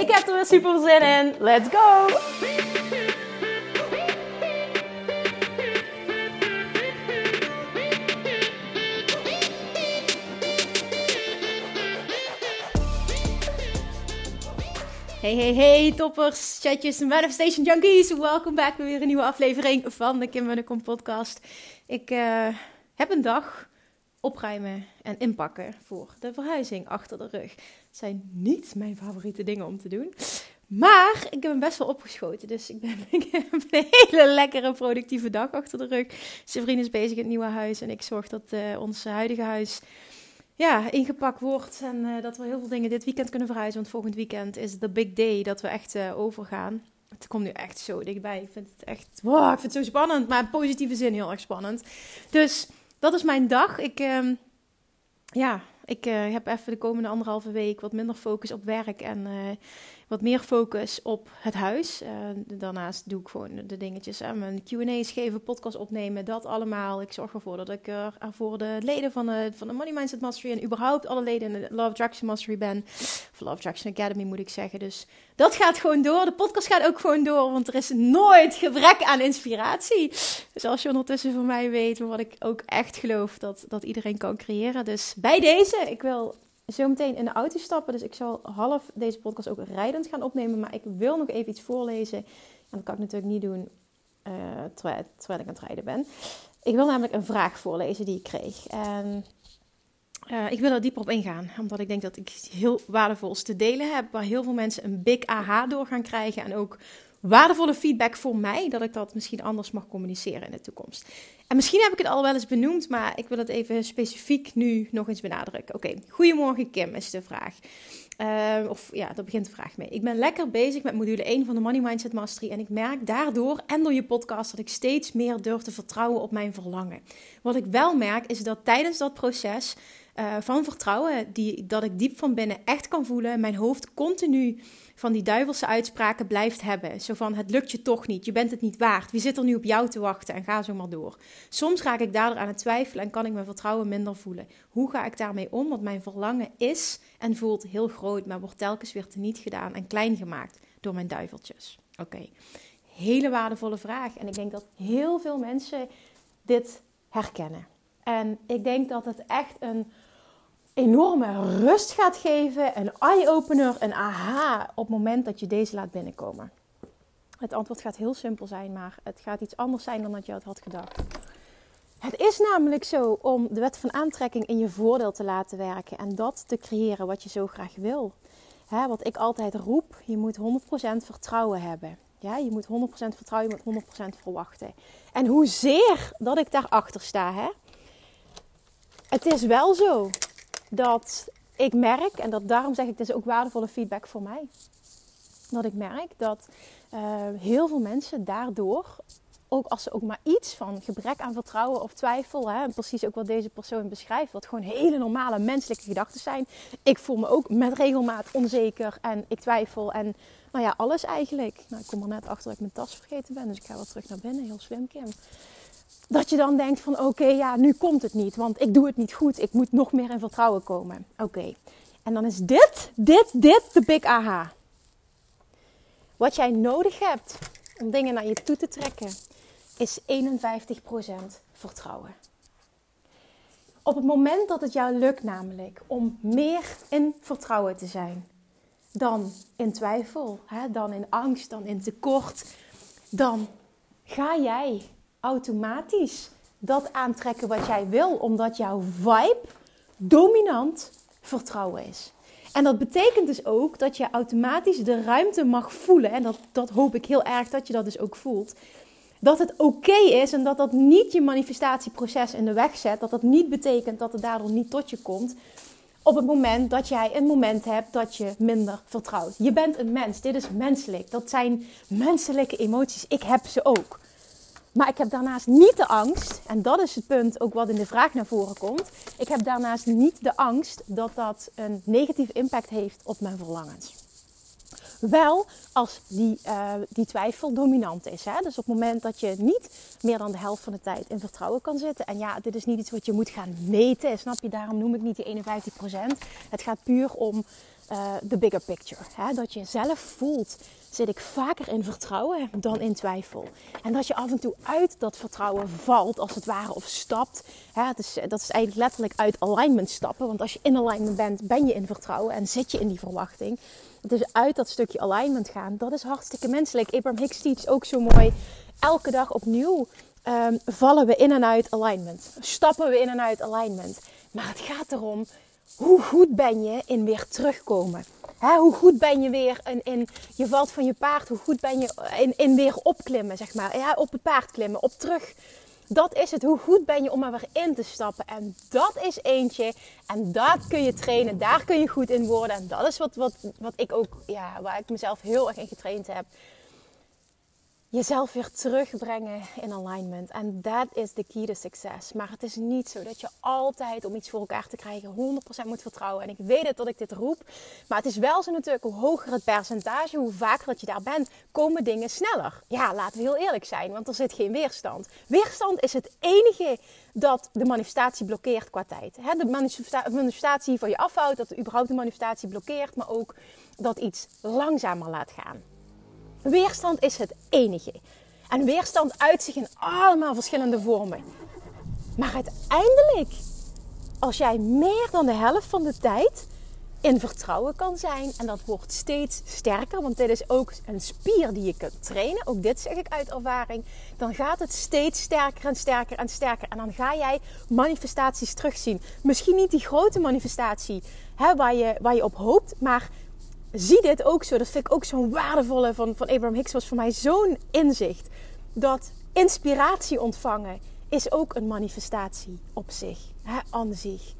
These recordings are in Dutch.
Ik heb er weer super zin in. Let's go! Hey, hey, hey, toppers, chatjes, manifestation junkies. Welkom back bij weer een nieuwe aflevering van de Kim Munnekom podcast. Ik uh, heb een dag opruimen en inpakken voor de verhuizing achter de rug. Zijn niet mijn favoriete dingen om te doen. Maar ik heb hem best wel opgeschoten. Dus ik, ben, heb een hele lekkere, productieve dag achter de rug. Vriend is bezig in het nieuwe huis. En ik zorg dat uh, ons huidige huis ja, ingepakt wordt. En uh, dat we heel veel dingen dit weekend kunnen verhuizen. Want volgend weekend is de big day dat we echt uh, overgaan. Het komt nu echt zo dichtbij. Ik vind het echt. Wow, ik vind het zo spannend. Maar in positieve zin heel erg spannend. Dus dat is mijn dag. Ik. Uh, ja, ik uh, heb even de komende anderhalve week wat minder focus op werk en wat meer focus op het huis. Uh, daarnaast doe ik gewoon de dingetjes. Uh, mijn Q&A's geven, podcast opnemen, dat allemaal. Ik zorg ervoor dat ik er voor de leden van de, van de Money Mindset Mastery... en überhaupt alle leden in de Love Attraction Mastery ben. Of Love Attraction Academy moet ik zeggen. Dus dat gaat gewoon door. De podcast gaat ook gewoon door, want er is nooit gebrek aan inspiratie. Dus als je ondertussen van mij weet wat ik ook echt geloof dat, dat iedereen kan creëren. Dus bij deze, ik wil zo meteen in de auto stappen. Dus ik zal half deze podcast ook rijdend gaan opnemen. Maar ik wil nog even iets voorlezen. En dat kan ik natuurlijk niet doen uh, terwijl, ik aan het rijden ben. Ik wil namelijk een vraag voorlezen die ik kreeg. En uh, ik wil er dieper op ingaan. Omdat ik denk dat ik heel waardevols te delen heb. Waar heel veel mensen een big aha door gaan krijgen. En ook waardevolle feedback voor mij. Dat ik dat misschien anders mag communiceren in de toekomst. En misschien heb ik het al wel eens benoemd, maar ik wil het even specifiek nu nog eens benadrukken. Oké, goedemorgen Kim is de vraag. Uh, of ja, daar begint de vraag mee. Ik ben lekker bezig met module 1 van de Money Mindset Mastery. En ik merk daardoor en door je podcast dat ik steeds meer durf te vertrouwen op mijn verlangen. Wat ik wel merk is dat tijdens dat proces uh, van vertrouwen, die, dat ik diep van binnen echt kan voelen, mijn hoofd continu van die duivelse uitspraken blijft hebben. Zo van, het lukt je toch niet, je bent het niet waard, wie zit er nu op jou te wachten en ga zo maar door. Soms raak ik daardoor aan het twijfelen en kan ik mijn vertrouwen minder voelen. Hoe ga ik daarmee om? Want mijn verlangen is en voelt heel groot, maar wordt telkens weer teniet gedaan en klein gemaakt door mijn duiveltjes. Oké, hele waardevolle vraag. En ik denk dat heel veel mensen dit herkennen. En ik denk dat het echt een enorme rust gaat geven, een eye-opener, een aha op het moment dat je deze laat binnenkomen. Het antwoord gaat heel simpel zijn, maar het gaat iets anders zijn dan dat je het had gedacht. Het is namelijk zo om de wet van aantrekking in je voordeel te laten werken en dat te creëren wat je zo graag wil. Wat ik altijd roep, je moet 100% vertrouwen hebben. Ja, je moet 100% vertrouwen, je moet 100% verwachten. En hoezeer dat ik daarachter sta, hè? Het is wel zo dat ik merk, en dat daarom zeg ik, het is ook waardevolle feedback voor mij. Dat ik merk dat uh, heel veel mensen daardoor, ook als ze ook maar iets van gebrek aan vertrouwen of twijfel, hè, precies ook wat deze persoon beschrijft, wat gewoon hele normale menselijke gedachten zijn. Ik voel me ook met regelmaat onzeker en ik twijfel en nou ja, alles eigenlijk. Nou, ik kom er net achter dat ik mijn tas vergeten ben, dus ik ga wel terug naar binnen. Heel slim, Kim dat je dan denkt van oké, ja, nu komt het niet, want ik doe het niet goed. Ik moet nog meer in vertrouwen komen. Oké. En dan is dit, dit, dit de big aha. Wat jij nodig hebt om dingen naar je toe te trekken, is 51% vertrouwen. Op het moment dat het jou lukt namelijk om meer in vertrouwen te zijn dan in twijfel, hè, dan in angst, dan in tekort, dan ga jij automatisch dat aantrekken wat jij wil, omdat jouw vibe dominant vertrouwen is. En dat betekent dus ook dat je automatisch de ruimte mag voelen, en dat, dat hoop ik heel erg dat je dat dus ook voelt, dat het oké is en dat dat niet je manifestatieproces in de weg zet, dat dat niet betekent dat het daardoor niet tot je komt, op het moment dat jij een moment hebt dat je minder vertrouwt. Je bent een mens. Dit is menselijk. Dat zijn menselijke emoties. Ik heb ze ook. Maar ik heb daarnaast niet de angst, en dat is het punt ook wat in de vraag naar voren komt. Ik heb daarnaast niet de angst dat dat een negatieve impact heeft op mijn verlangens. Wel als die, uh, die twijfel dominant is. Hè? Dus op het moment dat je niet meer dan de helft van de tijd in vertrouwen kan zitten. En ja, dit is niet iets wat je moet gaan meten. Snap je? Daarom noem ik niet die 51%. Het gaat puur om de bigger picture. Hè? Dat je zelf voelt, zit ik vaker in vertrouwen dan in twijfel. En dat je af en toe uit dat vertrouwen valt, als het ware, of stapt. Hè? Is, dat is eigenlijk letterlijk uit alignment stappen. Want als je in alignment bent, ben je in vertrouwen en zit je in die verwachting. Dus uit dat stukje alignment gaan, dat is hartstikke menselijk. Abraham Hicks teach ook zo mooi. Elke dag opnieuw um, vallen we in en uit alignment. Stappen we in en uit alignment. Maar het gaat erom, hoe goed ben je in weer terugkomen? hoe goed ben je weer in, in, je valt van je paard, hoe goed ben je in, in weer opklimmen, zeg maar. Ja, op het paard klimmen, op terug dat is het. Hoe goed ben je om er weer in te stappen? En dat is eentje. En dat kun je trainen. Daar kun je goed in worden. En dat is wat, wat, wat ik ook, ja, waar ik mezelf heel erg in getraind heb jezelf weer terugbrengen in alignment. En dat is de key to succes. Maar het is niet zo dat je altijd om iets voor elkaar te krijgen 100% moet vertrouwen. En ik weet het dat ik dit roep. Maar het is wel zo natuurlijk, hoe hoger het percentage, hoe vaker dat je daar bent, komen dingen sneller. Ja, laten we heel eerlijk zijn, want er zit geen weerstand. Weerstand is het enige dat de manifestatie blokkeert qua tijd. De manifestatie van je afhoudt, dat überhaupt de manifestatie blokkeert, maar ook dat iets langzamer laat gaan. Weerstand is het enige. En weerstand uit zich in allemaal verschillende vormen. Maar uiteindelijk, als jij meer dan de helft van de tijd in vertrouwen kan zijn, en dat wordt steeds sterker, want dit is ook een spier die je kunt trainen, ook dit zeg ik uit ervaring, dan gaat het steeds sterker en sterker en sterker. En dan ga jij manifestaties terugzien. Misschien niet die grote manifestatie hè, waar, je, waar je op hoopt, maar zie dit ook zo. Dat vind ik ook zo'n waardevolle van, van Abraham Hicks. Was voor mij zo'n inzicht. Dat inspiratie ontvangen is ook een manifestatie op zich. Aan zich.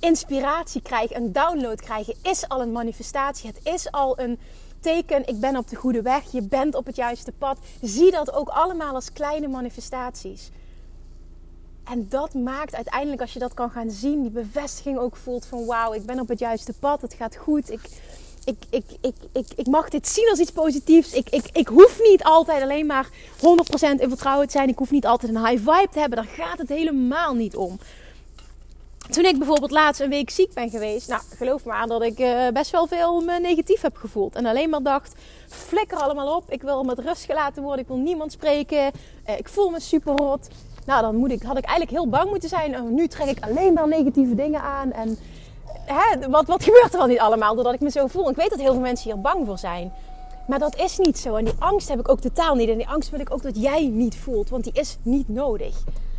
Inspiratie krijgen, een download krijgen, is al een manifestatie. Het is al een teken, ik ben op de goede weg. Je bent op het juiste pad. Zie dat ook allemaal als kleine manifestaties. En dat maakt uiteindelijk, als je dat kan gaan zien, die bevestiging ook voelt van wauw, ik ben op het juiste pad, het gaat goed. Ik, ik, ik, ik, ik, ik mag dit zien als iets positiefs. Ik, ik, ik hoef niet altijd alleen maar 100% in vertrouwen te zijn. Ik hoef niet altijd een high vibe te hebben. Daar gaat het helemaal niet om. Toen ik bijvoorbeeld laatst een week ziek ben geweest, nou geloof maar dat ik uh, best wel veel me negatief heb gevoeld. En alleen maar dacht: flikker allemaal op, ik wil met rust gelaten worden, ik wil niemand spreken, uh, ik voel me super rot. Nou, dan moet ik, had ik eigenlijk heel bang moeten zijn. Nu trek ik alleen maar negatieve dingen aan. En hè, wat, wat gebeurt er wel niet allemaal doordat ik me zo voel? Ik weet dat heel veel mensen hier bang voor zijn. Maar dat is niet zo. En die angst heb ik ook totaal niet. En die angst wil ik ook dat jij niet voelt. Want die is niet nodig.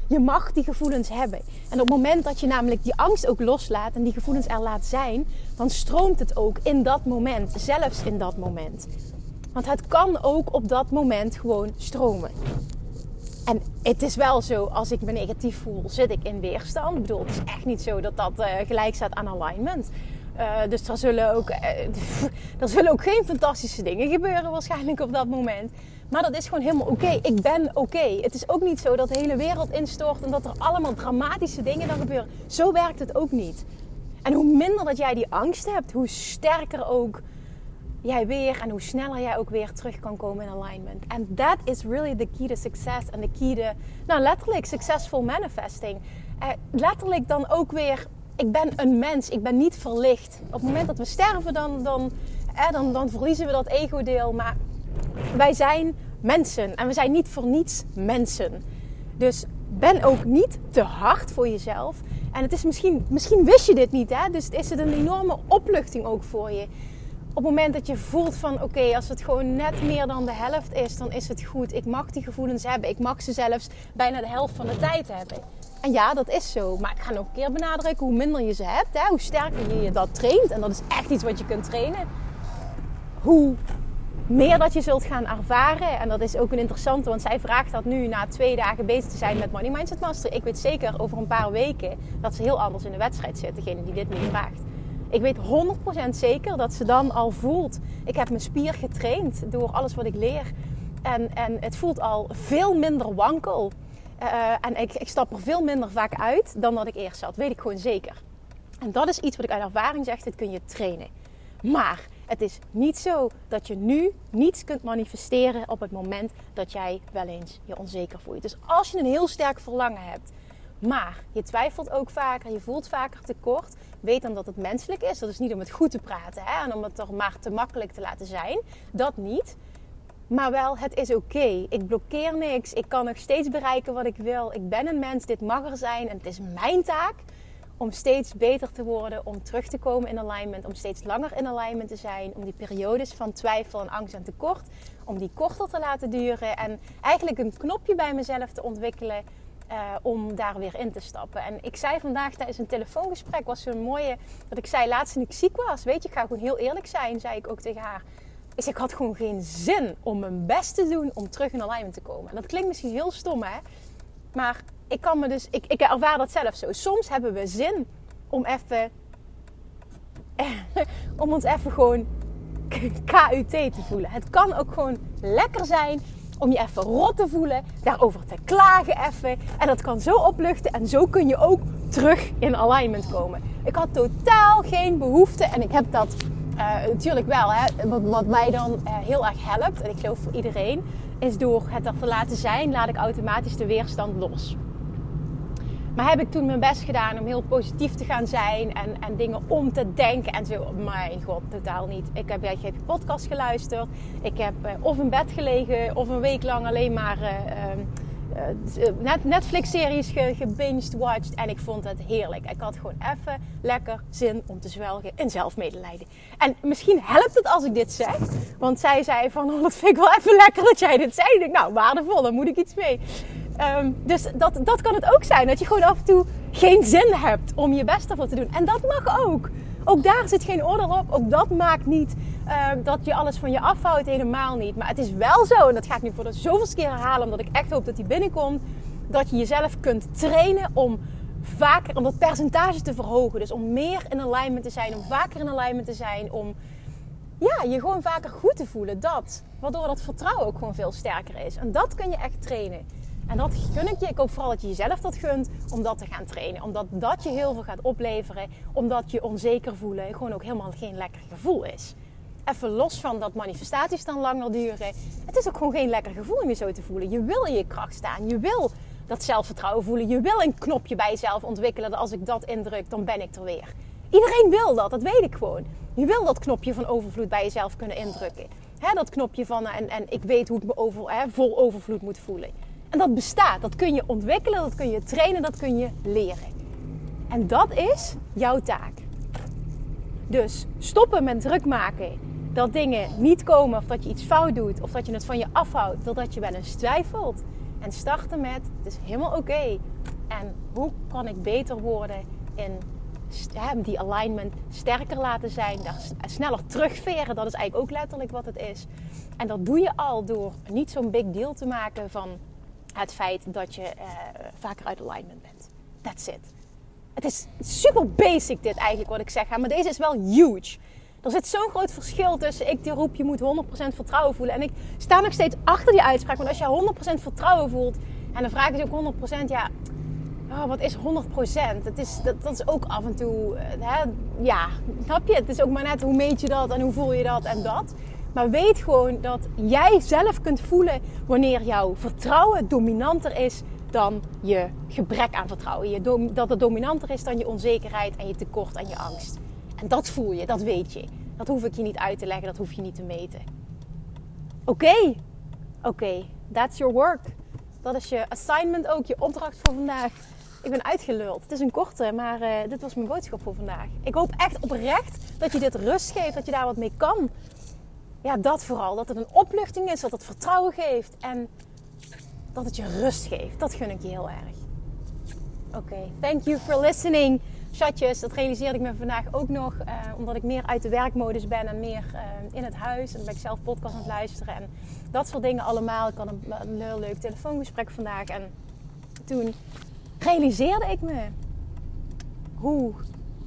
Je mag die gevoelens hebben. En op het moment dat je namelijk die angst ook loslaat en die gevoelens er laat zijn, dan stroomt het ook in dat moment. Zelfs in dat moment. Want het kan ook op dat moment gewoon stromen. En het is wel zo, als ik me negatief voel, zit ik in weerstand. Ik bedoel, het is echt niet zo dat dat uh, gelijk staat aan alignment. Uh, dus er zullen, ook, er zullen ook geen fantastische dingen gebeuren waarschijnlijk op dat moment. Maar dat is gewoon helemaal oké. Ik ben oké. Het is ook niet zo dat de hele wereld instort en dat er allemaal dramatische dingen dan gebeuren. Zo werkt het ook niet. En hoe minder dat jij die angst hebt, hoe sterker ook jij weer en hoe sneller jij ook weer terug kan komen in alignment. En that is really the key to success en de key to, nou letterlijk, successful manifesting. Eh, letterlijk dan ook weer, ik ben een mens, ik ben niet verlicht. Op het moment dat we sterven, dan, dan, eh, dan, dan verliezen we dat ego-deel. Maar wij zijn mensen en we zijn niet voor niets mensen. Dus ben ook niet te hard voor jezelf. En het is misschien, misschien wist je dit niet, hè? dus is het een enorme opluchting ook voor je op het moment dat je voelt van oké, als het gewoon net meer dan de helft is, dan is het goed. Ik mag die gevoelens hebben. Ik mag ze zelfs bijna de helft van de tijd hebben. En ja, dat is zo. Maar ik ga nog een keer benadrukken, hoe minder je ze hebt, hè, hoe sterker je je dat traint. En dat is echt iets wat je kunt trainen. Hoe meer dat je zult gaan ervaren. En dat is ook een interessante, want zij vraagt dat nu na twee dagen bezig te zijn met Money Mindset Master. Ik weet zeker over een paar weken dat ze heel anders in de wedstrijd zit, degene die dit nu vraagt. Ik weet 100% zeker dat ze dan al voelt. Ik heb mijn spier getraind door alles wat ik leer. En, en het voelt al veel minder wankel. Uh, en ik, ik stap er veel minder vaak uit dan dat ik eerst zat. Weet ik gewoon zeker. En dat is iets wat ik uit ervaring zeg, dit kun je trainen. Maar het is niet zo dat je nu niets kunt manifesteren op het moment dat jij wel eens je onzeker voelt. Dus als je een heel sterk verlangen hebt, maar je twijfelt ook vaker, je voelt vaker tekort, weet dan dat het menselijk is. Dat is niet om het goed te praten hè, en om het toch maar te makkelijk te laten zijn. Dat niet. Maar wel, het is oké. Ik blokkeer niks. Ik kan nog steeds bereiken wat ik wil. Ik ben een mens. Dit mag er zijn. En het is mijn taak om steeds beter te worden, om terug te komen in alignment, om steeds langer in alignment te zijn, om die periodes van twijfel en angst en tekort, om die korter te laten duren en eigenlijk een knopje bij mezelf te ontwikkelen uh, om daar weer in te stappen. En ik zei vandaag tijdens een telefoongesprek, was zo'n mooie, dat ik zei laatst toen ik ziek was, weet je, ik ga gewoon heel eerlijk zijn, zei ik ook tegen haar. Is ik had gewoon geen zin om mijn best te doen om terug in alignment te komen. En dat klinkt misschien heel stom, hè? Maar ik kan me dus, ik, ik ervaar dat zelf zo. Soms hebben we zin om even, om ons even gewoon KUT te voelen. Het kan ook gewoon lekker zijn om je even rot te voelen, daarover te klagen even. En dat kan zo opluchten en zo kun je ook terug in alignment komen. Ik had totaal geen behoefte en ik heb dat uh, natuurlijk wel. Hè, wat, mij dan uh, heel erg helpt, en ik geloof voor iedereen, is door het er te laten zijn, laat ik automatisch de weerstand los. Maar heb ik toen mijn best gedaan om heel positief te gaan zijn en, en dingen om te denken en zo? Mijn god, totaal niet. Ik heb, jij je podcast geluisterd. Ik heb uh, of in bed gelegen of een week lang alleen maar uh, uh, Netflix-series ge, gebinged, watched. En ik vond het heerlijk. Ik had gewoon even lekker zin om te zwelgen in zelfmedelijden. En misschien helpt het als ik dit zeg. Want zij zei van, oh, dat vind ik wel even lekker dat jij dit zei. Ik denk, nou, waardevol, daar moet ik iets mee. Um, dus dat, dat kan het ook zijn. Dat je gewoon af en toe geen zin hebt om je best ervoor te doen. En dat mag ook. Ook daar zit geen oordeel op. Ook dat maakt niet uh, dat je alles van je afhoudt. Helemaal niet. Maar het is wel zo, en dat ga ik nu voor de zoveelste keer herhalen, omdat ik echt hoop dat die binnenkomt. Dat je jezelf kunt trainen om vaker, om dat percentage te verhogen. Dus om meer in alignment te zijn, om vaker in alignment te zijn. Om ja, je gewoon vaker goed te voelen. Dat. Waardoor dat vertrouwen ook gewoon veel sterker is. En dat kun je echt trainen. En dat gun ik je. Ik hoop vooral dat je jezelf dat gunt om dat te gaan trainen. Omdat dat je heel veel gaat opleveren. Omdat je onzeker voelen gewoon ook helemaal geen lekker gevoel is. Even los van dat manifestaties dan langer duren. Het is ook gewoon geen lekker gevoel om je zo te voelen. Je wil in je kracht staan. Je wil dat zelfvertrouwen voelen. Je wil een knopje bij jezelf ontwikkelen. Dat als ik dat indruk, dan ben ik er weer. Iedereen wil dat, dat weet ik gewoon. Je wil dat knopje van overvloed bij jezelf kunnen indrukken. dat knopje van en, en ik weet hoe ik me over, vol overvloed moet voelen. En dat bestaat. Dat kun je ontwikkelen, dat kun je trainen, dat kun je leren. En dat is jouw taak. Dus stoppen met druk maken dat dingen niet komen of dat je iets fout doet of dat je het van je afhoudt totdat je wel eens twijfelt. En starten met: het is helemaal oké. En hoe kan ik beter worden in die alignment sterker laten zijn, sneller terugveren. Dat is eigenlijk ook letterlijk wat het is. En dat doe je al door niet zo'n big deal te maken van het feit dat je uh, vaker uit alignment bent. That's it. Het is super basic dit eigenlijk wat ik zeg, maar deze is wel huge. Er zit zo'n groot verschil tussen ik die roep je moet 100% vertrouwen voelen. En ik sta nog steeds achter die uitspraak. Want als je 100% vertrouwen voelt en dan vraag je ook 100%, ja, oh, wat is 100%? Het is, dat, dat is ook af en toe, eh, hè, ja, snap je? Het is ook maar net hoe meet je dat en hoe voel je dat en dat. Maar weet gewoon dat jij zelf kunt voelen wanneer jouw vertrouwen dominanter is dan je gebrek aan vertrouwen. Je dat het dominanter is dan je onzekerheid en je tekort en je angst. En dat voel je, dat weet je. Dat hoef ik je niet uit te leggen, dat hoef je niet te meten. Oké, oké, that's your work. Dat is je assignment ook, je opdracht voor vandaag. Ik ben uitgeluld. Het is een korte, maar uh, dit was mijn boodschap voor vandaag. Ik hoop echt oprecht dat je dit rust geeft, dat je daar wat mee kan ja, dat vooral. Dat het een opluchting is, dat het vertrouwen geeft en dat het je rust geeft. Dat gun ik je heel erg. Oké, thank you for listening. Chatjes, dat realiseerde ik me vandaag ook nog. Uh, omdat ik meer uit de werkmodus ben en meer uh, in het huis. En dan ben ik zelf podcast aan het luisteren. En dat soort dingen allemaal. Ik had een, een heel leuk telefoongesprek vandaag. En toen realiseerde ik me hoe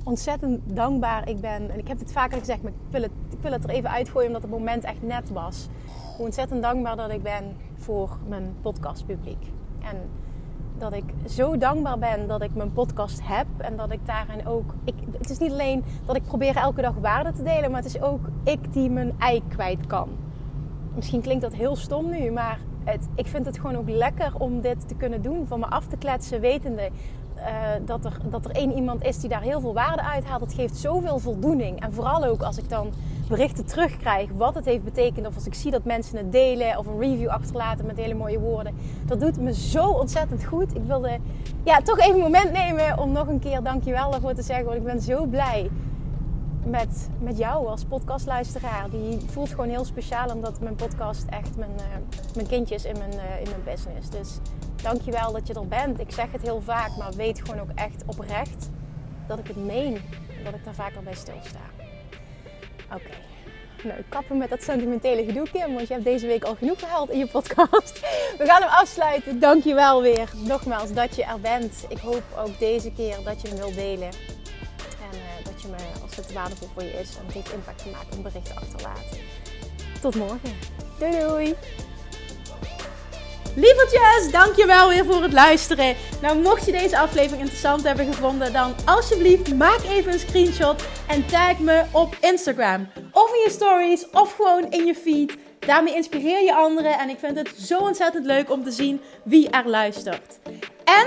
ontzettend dankbaar ik ben. En ik heb het vaker gezegd, maar ik wil het, er even uitgooien omdat het moment echt net was. Hoe ontzettend dankbaar dat ik ben voor mijn podcastpubliek. En dat ik zo dankbaar ben dat ik mijn podcast heb en dat ik daarin ook. Ik, het is niet alleen dat ik probeer elke dag waarde te delen, maar het is ook ik die mijn ei kwijt kan. Misschien klinkt dat heel stom nu, maar het, ik vind het gewoon ook lekker om dit te kunnen doen, van me af te kletsen, wetende uh, dat, er, dat er één iemand is die daar heel veel waarde uit haalt. Het geeft zoveel voldoening. En vooral ook als ik dan berichten terugkrijg wat het heeft betekend. Of als ik zie dat mensen het delen of een review achterlaten met hele mooie woorden. Dat doet me zo ontzettend goed. Ik wilde ja, toch even een moment nemen om nog een keer dankjewel ervoor te zeggen. Want ik ben zo blij met, met jou als podcastluisteraar. Die voelt gewoon heel speciaal omdat mijn podcast echt mijn, uh, mijn kindje is in mijn, uh, in mijn business. Dus dankjewel dat je er bent. Ik zeg het heel vaak, maar weet gewoon ook echt oprecht dat ik het meen. Dat ik daar vaker bij stilsta. Oké. Nou, ik kappen met dat sentimentele gedoe, Kim. Want je hebt deze week al genoeg gehaald in je podcast. We gaan hem afsluiten. Dankjewel weer. Nogmaals dat je er bent. Ik hoop ook deze keer dat je hem wilt delen. Me, als het waardevol voor je is en het heeft impact gemaakt, een bericht achterlaten. Tot morgen. Doei doei. Lievertjes, dankjewel weer voor het luisteren. Nou, mocht je deze aflevering interessant hebben gevonden, dan alsjeblieft maak even een screenshot en tag me op Instagram. Of in je stories, of gewoon in je feed. Daarmee inspireer je anderen en ik vind het zo ontzettend leuk om te zien wie er luistert. En